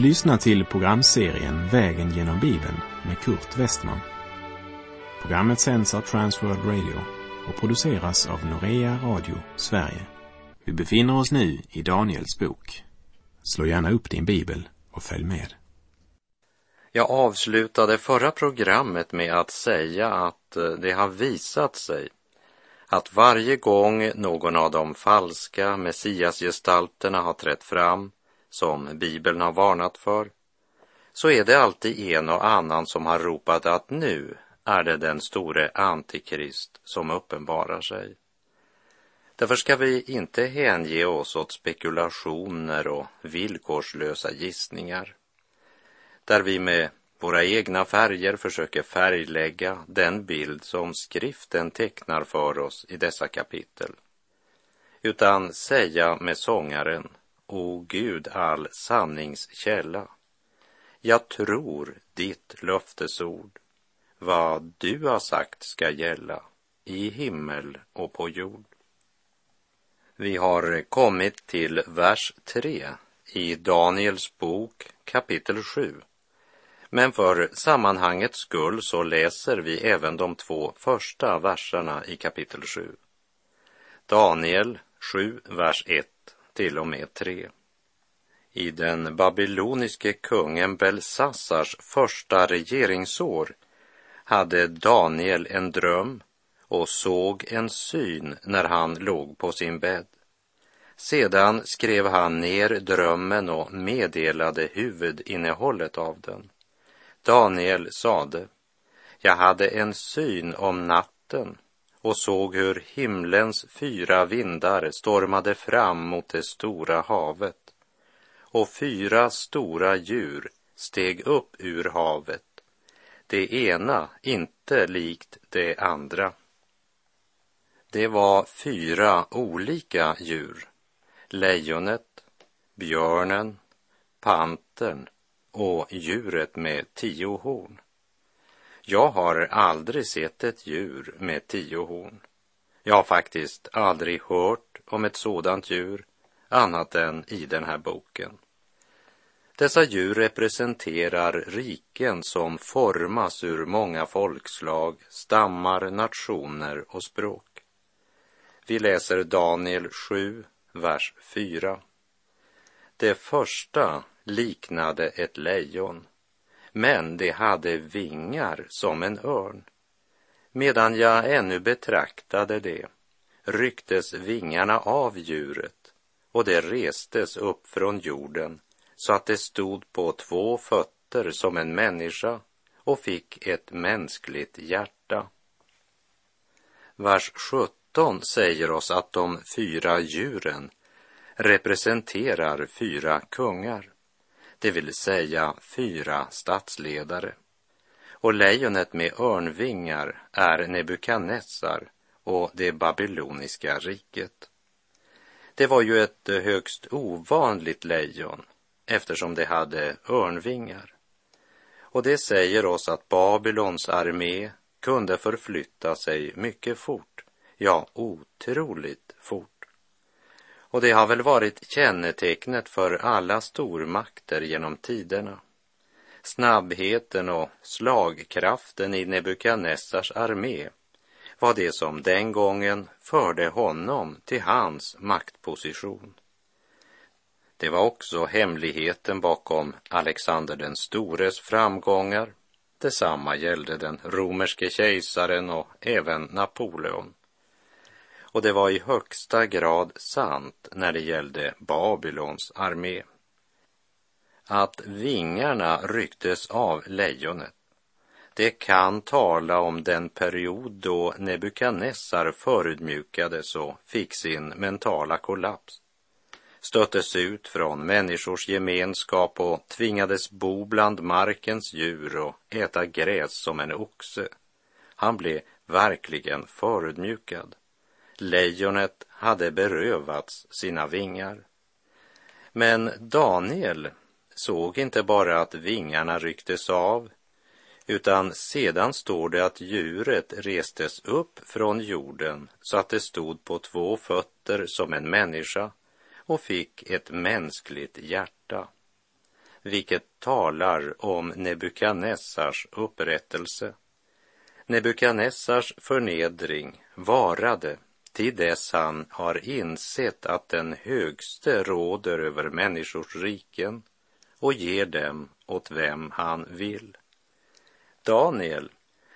Du lyssnar till programserien Vägen genom Bibeln med Kurt Westman. Programmet sänds av Transworld Radio och produceras av Norea Radio Sverige. Vi befinner oss nu i Daniels bok. Slå gärna upp din bibel och följ med. Jag avslutade förra programmet med att säga att eh, det har visat sig att varje gång någon av de falska messiasgestalterna har trätt fram, som Bibeln har varnat för, så är det alltid en och annan som har ropat att nu är det den store antikrist som uppenbarar sig. Därför ska vi inte hänge oss åt spekulationer och villkorslösa gissningar, där vi med våra egna färger försöker färglägga den bild som skriften tecknar för oss i dessa kapitel. Utan säga med sångaren, O Gud all sanningskälla, jag tror ditt löftesord, vad du har sagt ska gälla i himmel och på jord. Vi har kommit till vers 3 i Daniels bok kapitel 7 men för sammanhangets skull så läser vi även de två första verserna i kapitel 7. Daniel 7, vers 1 till och med tre. I den babyloniske kungen Belsassars första regeringsår hade Daniel en dröm och såg en syn när han låg på sin bädd. Sedan skrev han ner drömmen och meddelade huvudinnehållet av den. Daniel sade, jag hade en syn om natten och såg hur himlens fyra vindar stormade fram mot det stora havet och fyra stora djur steg upp ur havet, det ena inte likt det andra. Det var fyra olika djur, lejonet, björnen, pantern och djuret med tio horn. Jag har aldrig sett ett djur med tio horn. Jag har faktiskt aldrig hört om ett sådant djur annat än i den här boken. Dessa djur representerar riken som formas ur många folkslag, stammar, nationer och språk. Vi läser Daniel 7, vers 4. Det första liknade ett lejon, men det hade vingar som en örn. Medan jag ännu betraktade det rycktes vingarna av djuret och det restes upp från jorden så att det stod på två fötter som en människa och fick ett mänskligt hjärta. Vers 17 säger oss att de fyra djuren representerar fyra kungar det vill säga fyra statsledare. Och lejonet med örnvingar är Nebukadnessar och det babyloniska riket. Det var ju ett högst ovanligt lejon eftersom det hade örnvingar. Och det säger oss att Babylons armé kunde förflytta sig mycket fort, ja, otroligt fort. Och det har väl varit kännetecknet för alla stormakter genom tiderna. Snabbheten och slagkraften i Nebukadnessars armé var det som den gången förde honom till hans maktposition. Det var också hemligheten bakom Alexander den stores framgångar. Detsamma gällde den romerske kejsaren och även Napoleon. Och det var i högsta grad sant när det gällde Babylons armé. Att vingarna rycktes av lejonet, det kan tala om den period då Nebukadnessar förödmjukades och fick sin mentala kollaps stöttes ut från människors gemenskap och tvingades bo bland markens djur och äta gräs som en oxe. Han blev verkligen förödmjukad. Lejonet hade berövats sina vingar. Men Daniel såg inte bara att vingarna rycktes av, utan sedan står det att djuret restes upp från jorden så att det stod på två fötter som en människa och fick ett mänskligt hjärta. vilket talar om Nebukadnessars upprättelse. Nebukadnessars förnedring varade till dess han har insett att den högste råder över människors riken och ger dem åt vem han vill. Daniel,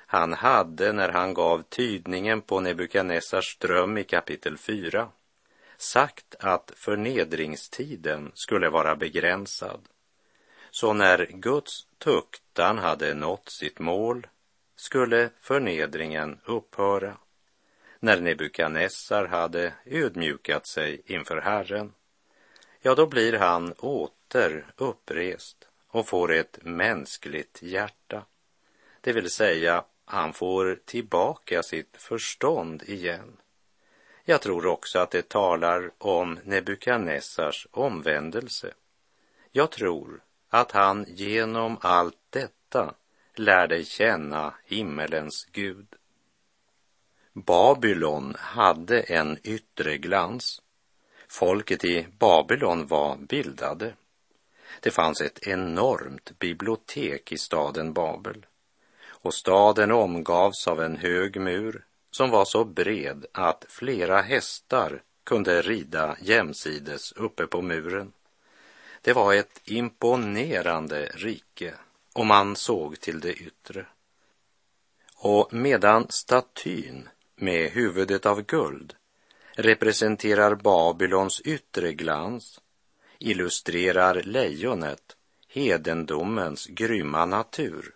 han hade när han gav tydningen på Nebukadnessars dröm i kapitel 4 sagt att förnedringstiden skulle vara begränsad. Så när Guds tuktan hade nått sitt mål skulle förnedringen upphöra. När Nebukadnessar hade ödmjukat sig inför Herren, ja, då blir han åter upprest och får ett mänskligt hjärta. Det vill säga, han får tillbaka sitt förstånd igen. Jag tror också att det talar om Nebukadnessars omvändelse. Jag tror att han genom allt detta lärde känna himmelens Gud. Babylon hade en yttre glans. Folket i Babylon var bildade. Det fanns ett enormt bibliotek i staden Babel och staden omgavs av en hög mur som var så bred att flera hästar kunde rida jämsides uppe på muren. Det var ett imponerande rike och man såg till det yttre. Och medan statyn med huvudet av guld representerar Babylons yttre glans illustrerar lejonet hedendomens grymma natur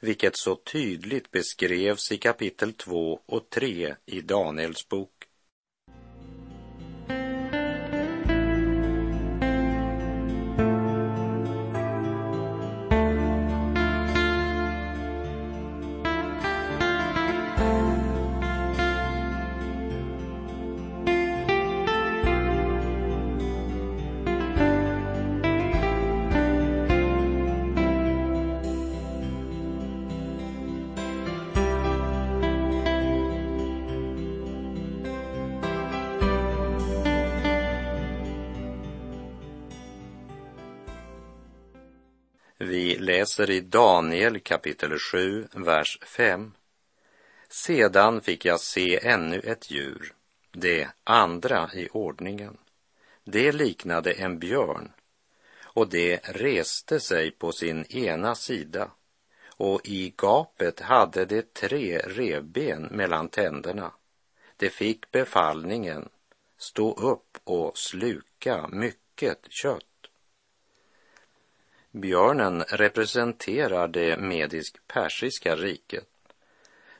vilket så tydligt beskrevs i kapitel 2 och 3 i Daniels bok. Vi läser i Daniel kapitel 7, vers 5. Sedan fick jag se ännu ett djur, det andra i ordningen. Det liknade en björn och det reste sig på sin ena sida och i gapet hade det tre revben mellan tänderna. Det fick befallningen stå upp och sluka mycket kött. Björnen representerar det medisk-persiska riket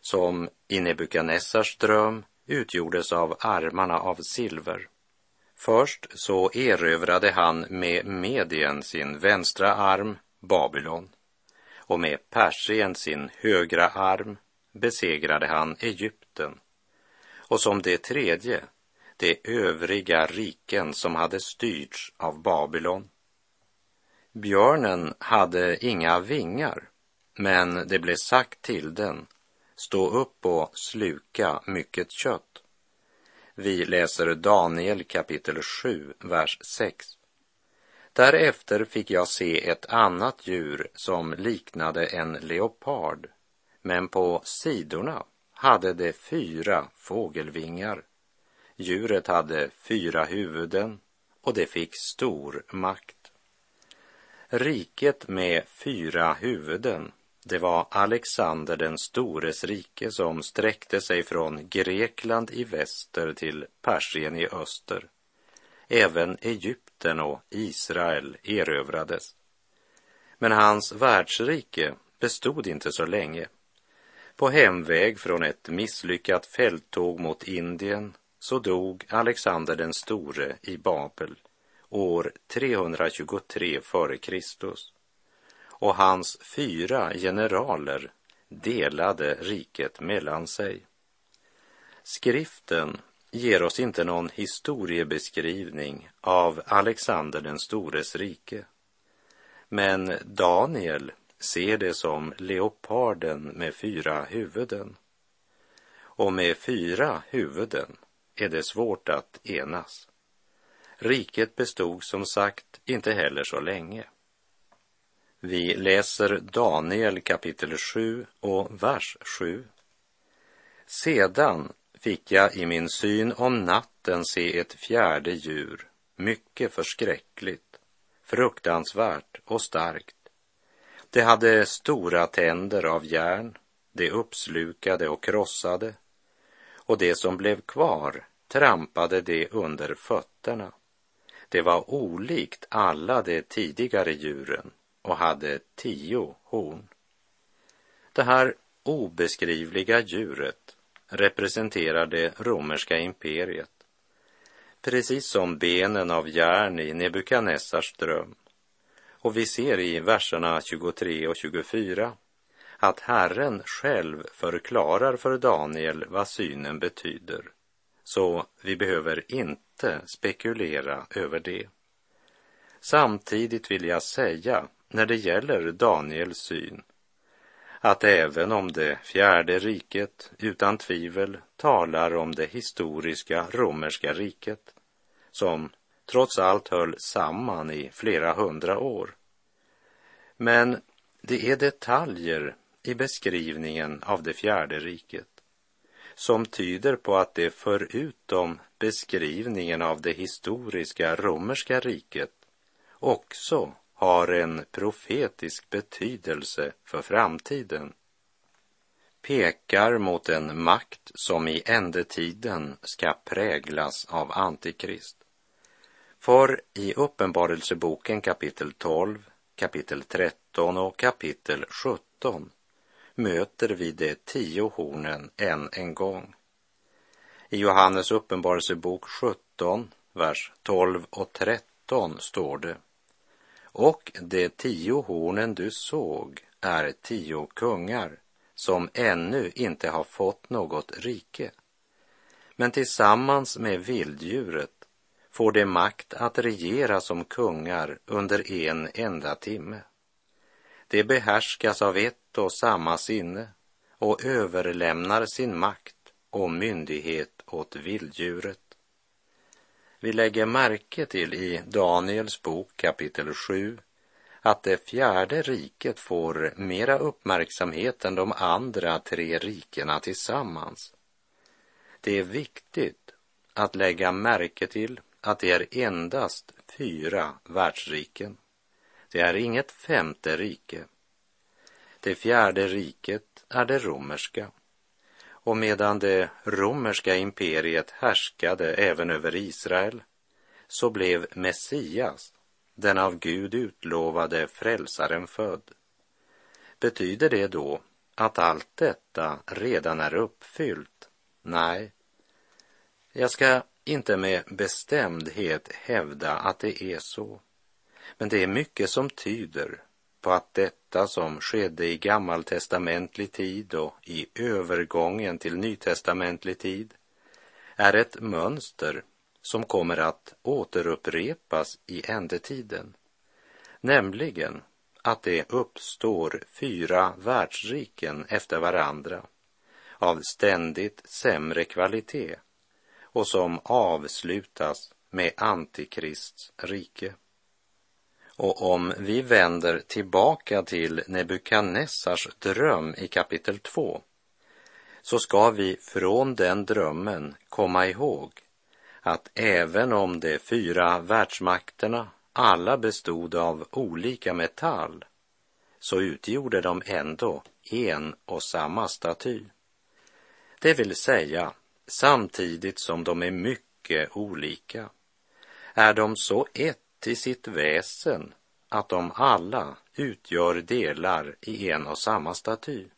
som i Nebukadnessars dröm utgjordes av armarna av silver. Först så erövrade han med Medien sin vänstra arm, Babylon, och med Persien sin högra arm besegrade han Egypten. Och som det tredje, de övriga riken som hade styrts av Babylon. Björnen hade inga vingar, men det blev sagt till den, stå upp och sluka mycket kött. Vi läser Daniel kapitel 7, vers 6. Därefter fick jag se ett annat djur som liknade en leopard, men på sidorna hade det fyra fågelvingar. Djuret hade fyra huvuden och det fick stor makt. Riket med fyra huvuden, det var Alexander den stores rike som sträckte sig från Grekland i väster till Persien i öster. Även Egypten och Israel erövrades. Men hans världsrike bestod inte så länge. På hemväg från ett misslyckat fälttåg mot Indien så dog Alexander den store i Babel år 323 f.Kr. och hans fyra generaler delade riket mellan sig. Skriften ger oss inte någon historiebeskrivning av Alexander den stores rike. Men Daniel ser det som leoparden med fyra huvuden. Och med fyra huvuden är det svårt att enas. Riket bestod som sagt inte heller så länge. Vi läser Daniel kapitel 7 och vers 7. Sedan fick jag i min syn om natten se ett fjärde djur, mycket förskräckligt, fruktansvärt och starkt. Det hade stora tänder av järn, det uppslukade och krossade, och det som blev kvar trampade det under fötterna. Det var olikt alla de tidigare djuren och hade tio horn. Det här obeskrivliga djuret representerar det romerska imperiet, precis som benen av järn i Nebukadnessars dröm. Och vi ser i verserna 23 och 24 att Herren själv förklarar för Daniel vad synen betyder. Så vi behöver inte inte spekulera över det. Samtidigt vill jag säga när det gäller Daniels syn att även om det fjärde riket utan tvivel talar om det historiska romerska riket som trots allt höll samman i flera hundra år. Men det är detaljer i beskrivningen av det fjärde riket som tyder på att det förutom beskrivningen av det historiska romerska riket också har en profetisk betydelse för framtiden pekar mot en makt som i ändetiden ska präglas av Antikrist. För i Uppenbarelseboken kapitel 12, kapitel 13 och kapitel 17 möter vi de tio hornen än en gång. I Johannes uppenbarelsebok 17, vers 12 och 13 står det och de tio hornen du såg är tio kungar som ännu inte har fått något rike. Men tillsammans med vilddjuret får de makt att regera som kungar under en enda timme. De behärskas av ett och samma sinne och överlämnar sin makt och myndighet åt vilddjuret. Vi lägger märke till i Daniels bok kapitel 7 att det fjärde riket får mera uppmärksamhet än de andra tre rikena tillsammans. Det är viktigt att lägga märke till att det är endast fyra världsriken. Det är inget femte rike. Det fjärde riket är det romerska och medan det romerska imperiet härskade även över Israel så blev Messias, den av Gud utlovade frälsaren, född. Betyder det då att allt detta redan är uppfyllt? Nej, jag ska inte med bestämdhet hävda att det är så. Men det är mycket som tyder på att detta som skedde i gammaltestamentlig tid och i övergången till nytestamentlig tid är ett mönster som kommer att återupprepas i ändetiden, nämligen att det uppstår fyra världsriken efter varandra av ständigt sämre kvalitet och som avslutas med Antikrists rike. Och om vi vänder tillbaka till Nebukadnessars dröm i kapitel 2 så ska vi från den drömmen komma ihåg att även om de fyra världsmakterna alla bestod av olika metall så utgjorde de ändå en och samma staty. Det vill säga, samtidigt som de är mycket olika är de så ett till sitt väsen att de alla utgör delar i en och samma staty.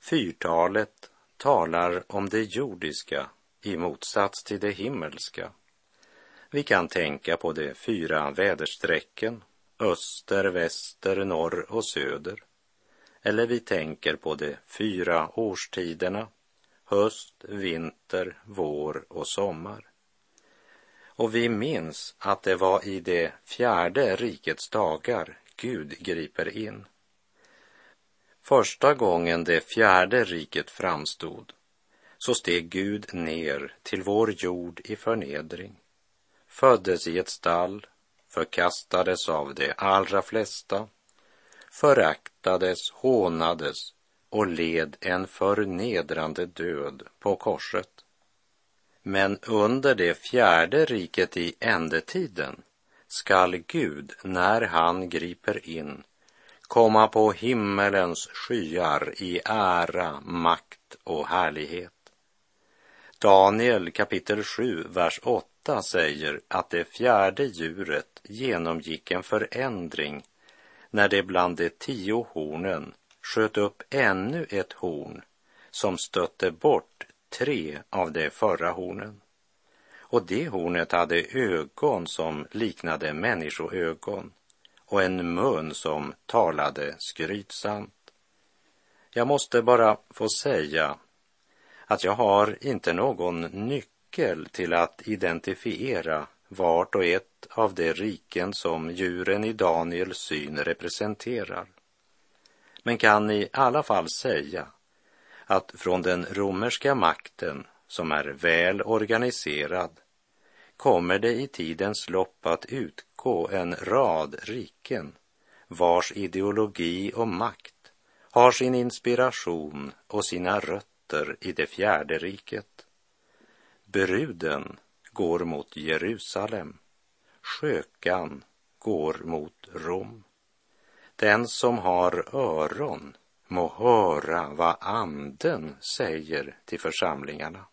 Fyrtalet talar om det jordiska i motsats till det himmelska. Vi kan tänka på de fyra väderstrecken, öster, väster, norr och söder. Eller vi tänker på de fyra årstiderna, höst, vinter, vår och sommar. Och vi minns att det var i det fjärde rikets dagar Gud griper in. Första gången det fjärde riket framstod så steg Gud ner till vår jord i förnedring, föddes i ett stall, förkastades av de allra flesta föraktades, hånades och led en förnedrande död på korset. Men under det fjärde riket i ändetiden skall Gud, när han griper in, komma på himmelens skyar i ära, makt och härlighet. Daniel kapitel 7, vers 8 säger att det fjärde djuret genomgick en förändring när det bland de tio hornen sköt upp ännu ett horn som stötte bort tre av de förra hornen. Och det hornet hade ögon som liknade människoögon och en mun som talade skrytsamt. Jag måste bara få säga att jag har inte någon nyckel till att identifiera vart och ett av de riken som djuren i Daniels syn representerar. Men kan i alla fall säga att från den romerska makten, som är väl organiserad, kommer det i tidens lopp att utgå en rad riken vars ideologi och makt har sin inspiration och sina rötter i det fjärde riket. Bruden går mot Jerusalem, skökan går mot Rom. Den som har öron må höra vad anden säger till församlingarna.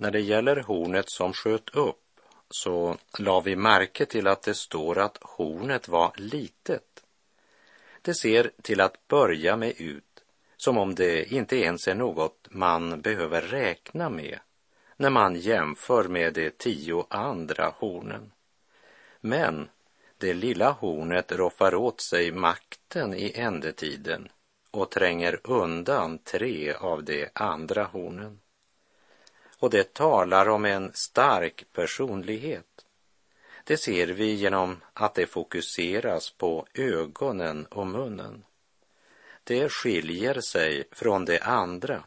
När det gäller hornet som sköt upp så la vi märke till att det står att hornet var litet. Det ser till att börja med ut som om det inte ens är något man behöver räkna med när man jämför med de tio andra hornen. Men det lilla hornet roffar åt sig makten i ändetiden och tränger undan tre av de andra hornen. Och det talar om en stark personlighet. Det ser vi genom att det fokuseras på ögonen och munnen. Det skiljer sig från det andra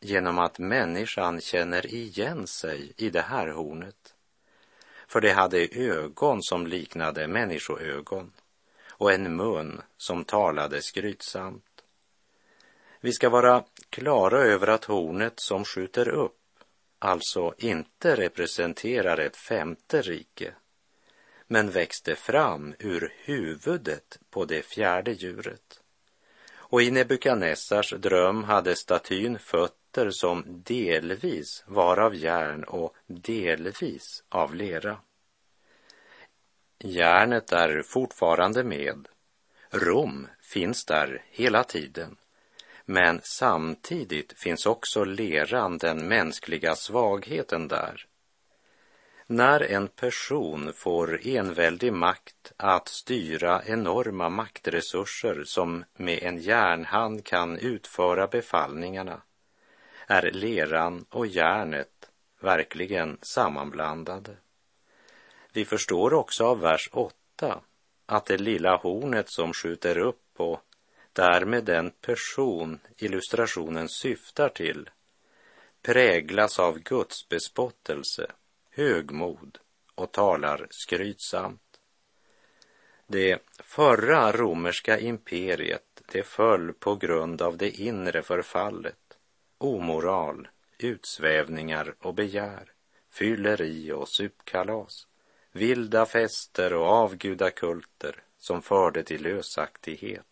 genom att människan känner igen sig i det här hornet. För det hade ögon som liknade människoögon och en mun som talade skrytsamt. Vi ska vara klara över att hornet som skjuter upp alltså inte representerar ett femte rike, men växte fram ur huvudet på det fjärde djuret. Och i Nebukadnessars dröm hade statyn fötter som delvis var av järn och delvis av lera. Järnet är fortfarande med. Rom finns där hela tiden men samtidigt finns också leran, den mänskliga svagheten där. När en person får enväldig makt att styra enorma maktresurser som med en järnhand kan utföra befallningarna är leran och järnet verkligen sammanblandade. Vi förstår också av vers 8 att det lilla hornet som skjuter upp och därmed den person illustrationen syftar till präglas av Guds bespottelse, högmod och talar skrytsamt. Det förra romerska imperiet, det föll på grund av det inre förfallet, omoral, utsvävningar och begär, fylleri och supkalas, vilda fester och avgudakulter som förde till lösaktighet.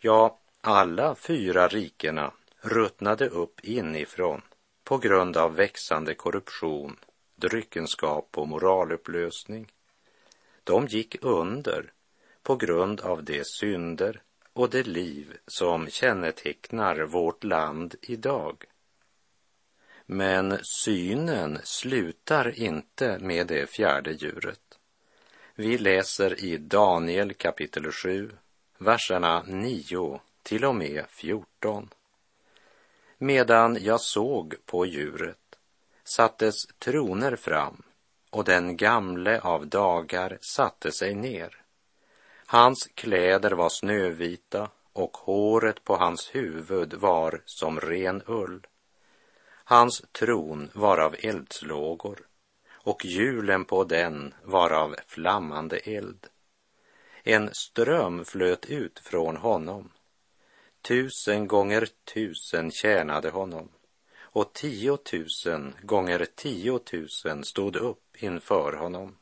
Ja, alla fyra rikena ruttnade upp inifrån på grund av växande korruption, dryckenskap och moralupplösning. De gick under på grund av de synder och det liv som kännetecknar vårt land idag. Men synen slutar inte med det fjärde djuret. Vi läser i Daniel kapitel 7, verserna 9 till och med 14. Medan jag såg på djuret sattes troner fram och den gamle av dagar satte sig ner. Hans kläder var snövita och håret på hans huvud var som ren ull. Hans tron var av eldslågor och hjulen på den var av flammande eld. En ström flöt ut från honom. Tusen gånger tusen tjänade honom och tiotusen gånger tiotusen stod upp inför honom.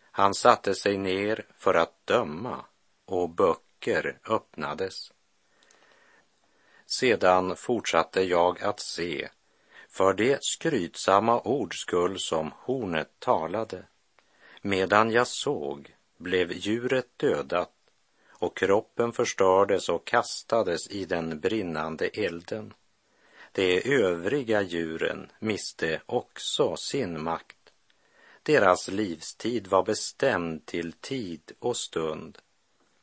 Han satte sig ner för att döma och böcker öppnades. Sedan fortsatte jag att se för det skrytsamma ords skull som hornet talade. Medan jag såg blev djuret dödat och kroppen förstördes och kastades i den brinnande elden. De övriga djuren miste också sin makt. Deras livstid var bestämd till tid och stund.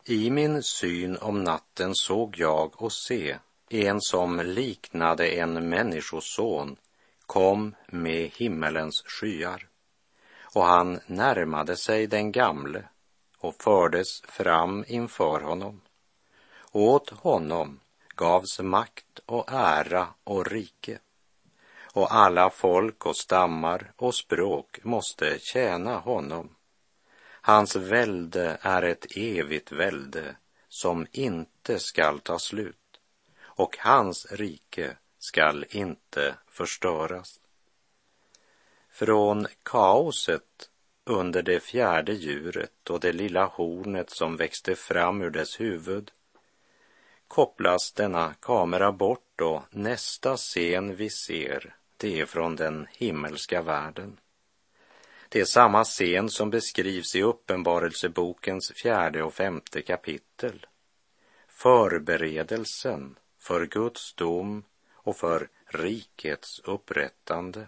I min syn om natten såg jag och se en som liknade en människoson kom med himmelens skyar och han närmade sig den gamle och fördes fram inför honom. Åt honom gavs makt och ära och rike och alla folk och stammar och språk måste tjäna honom. Hans välde är ett evigt välde som inte skall ta slut och hans rike skall inte förstöras. Från kaoset under det fjärde djuret och det lilla hornet som växte fram ur dess huvud kopplas denna kamera bort och nästa scen vi ser, det är från den himmelska världen. Det är samma scen som beskrivs i Uppenbarelsebokens fjärde och femte kapitel. Förberedelsen för Guds dom och för rikets upprättande.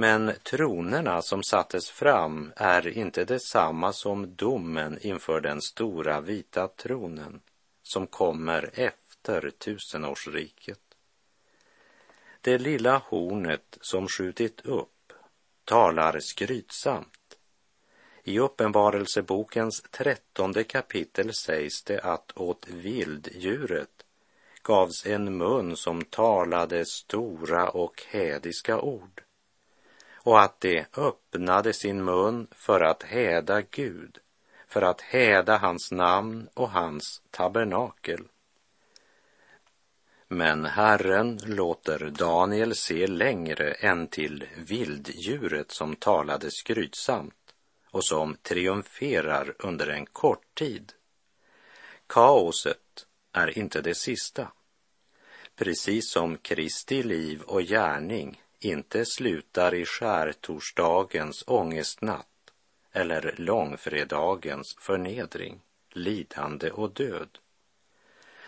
Men tronerna som sattes fram är inte detsamma som domen inför den stora vita tronen som kommer efter tusenårsriket. Det lilla hornet som skjutit upp talar skrytsamt. I Uppenbarelsebokens trettonde kapitel sägs det att åt vilddjuret gavs en mun som talade stora och hädiska ord och att de öppnade sin mun för att häda Gud, för att häda hans namn och hans tabernakel. Men Herren låter Daniel se längre än till vilddjuret som talade skrytsamt och som triumferar under en kort tid. Kaoset är inte det sista. Precis som Kristi liv och gärning inte slutar i skärtorsdagens ångestnatt eller långfredagens förnedring, lidande och död,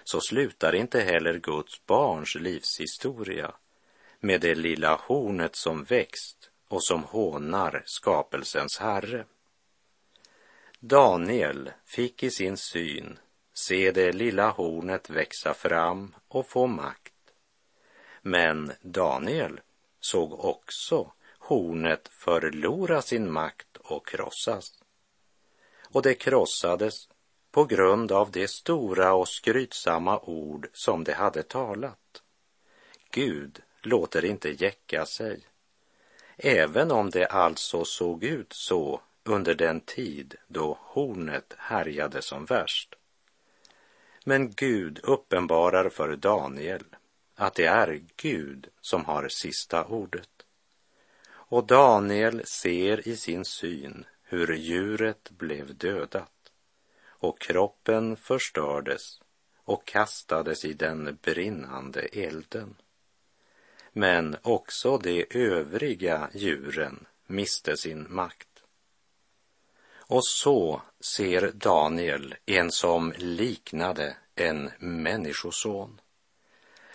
så slutar inte heller Guds barns livshistoria med det lilla hornet som växt och som hånar skapelsens herre. Daniel fick i sin syn se det lilla hornet växa fram och få makt. Men Daniel såg också hornet förlora sin makt och krossas. Och det krossades på grund av de stora och skrytsamma ord som det hade talat. Gud låter inte jäcka sig. Även om det alltså såg ut så under den tid då hornet härjade som värst. Men Gud uppenbarar för Daniel att det är Gud som har sista ordet. Och Daniel ser i sin syn hur djuret blev dödat och kroppen förstördes och kastades i den brinnande elden. Men också de övriga djuren miste sin makt. Och så ser Daniel en som liknade en människoson.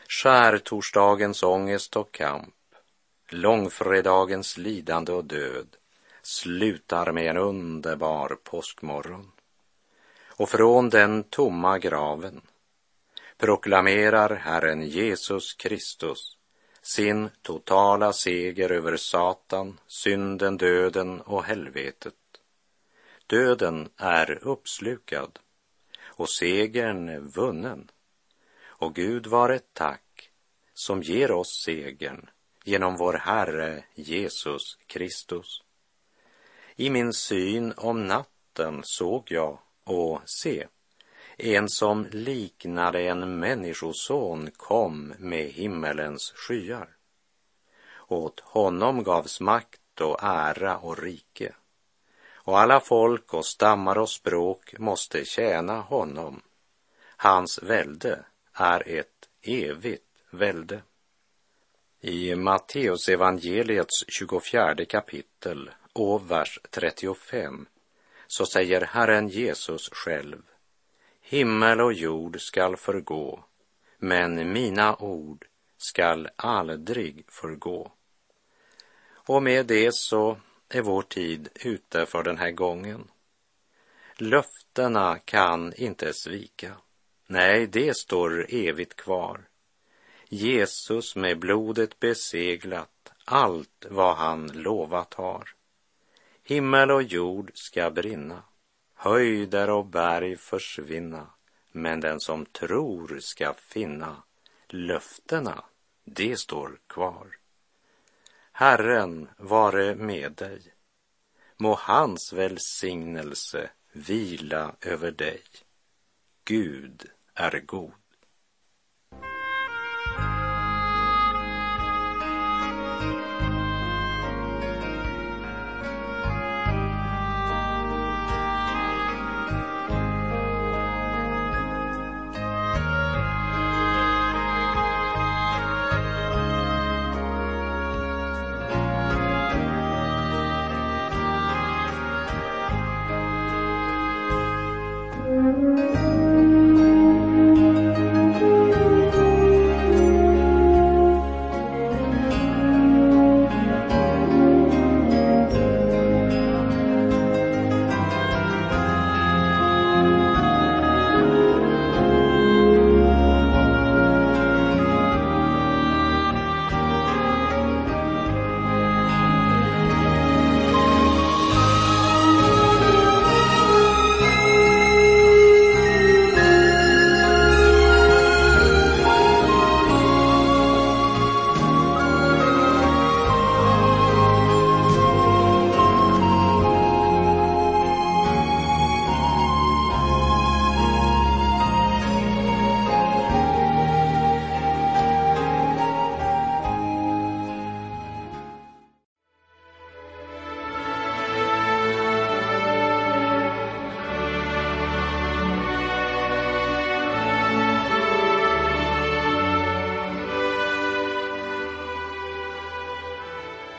Skärtorsdagens ångest och kamp långfredagens lidande och död slutar med en underbar påskmorgon. Och från den tomma graven proklamerar Herren Jesus Kristus sin totala seger över Satan, synden, döden och helvetet. Döden är uppslukad och segern vunnen. Och Gud var ett tack som ger oss segern genom vår Herre Jesus Kristus. I min syn om natten såg jag och se, en som liknade en människoson kom med himmelens skyar. Åt honom gavs makt och ära och rike. Och alla folk och stammar och språk måste tjäna honom. Hans välde är ett evigt välde. I Matteus evangeliets 24 kapitel och vers 35 så säger Herren Jesus själv Himmel och jord skall förgå, men mina ord skall aldrig förgå. Och med det så är vår tid ute för den här gången. Löftena kan inte svika. Nej, det står evigt kvar. Jesus med blodet beseglat allt vad han lovat har. Himmel och jord ska brinna, höjder och berg försvinna, men den som tror ska finna löftena, det står kvar. Herren vare med dig. Må hans välsignelse vila över dig. Gud är god.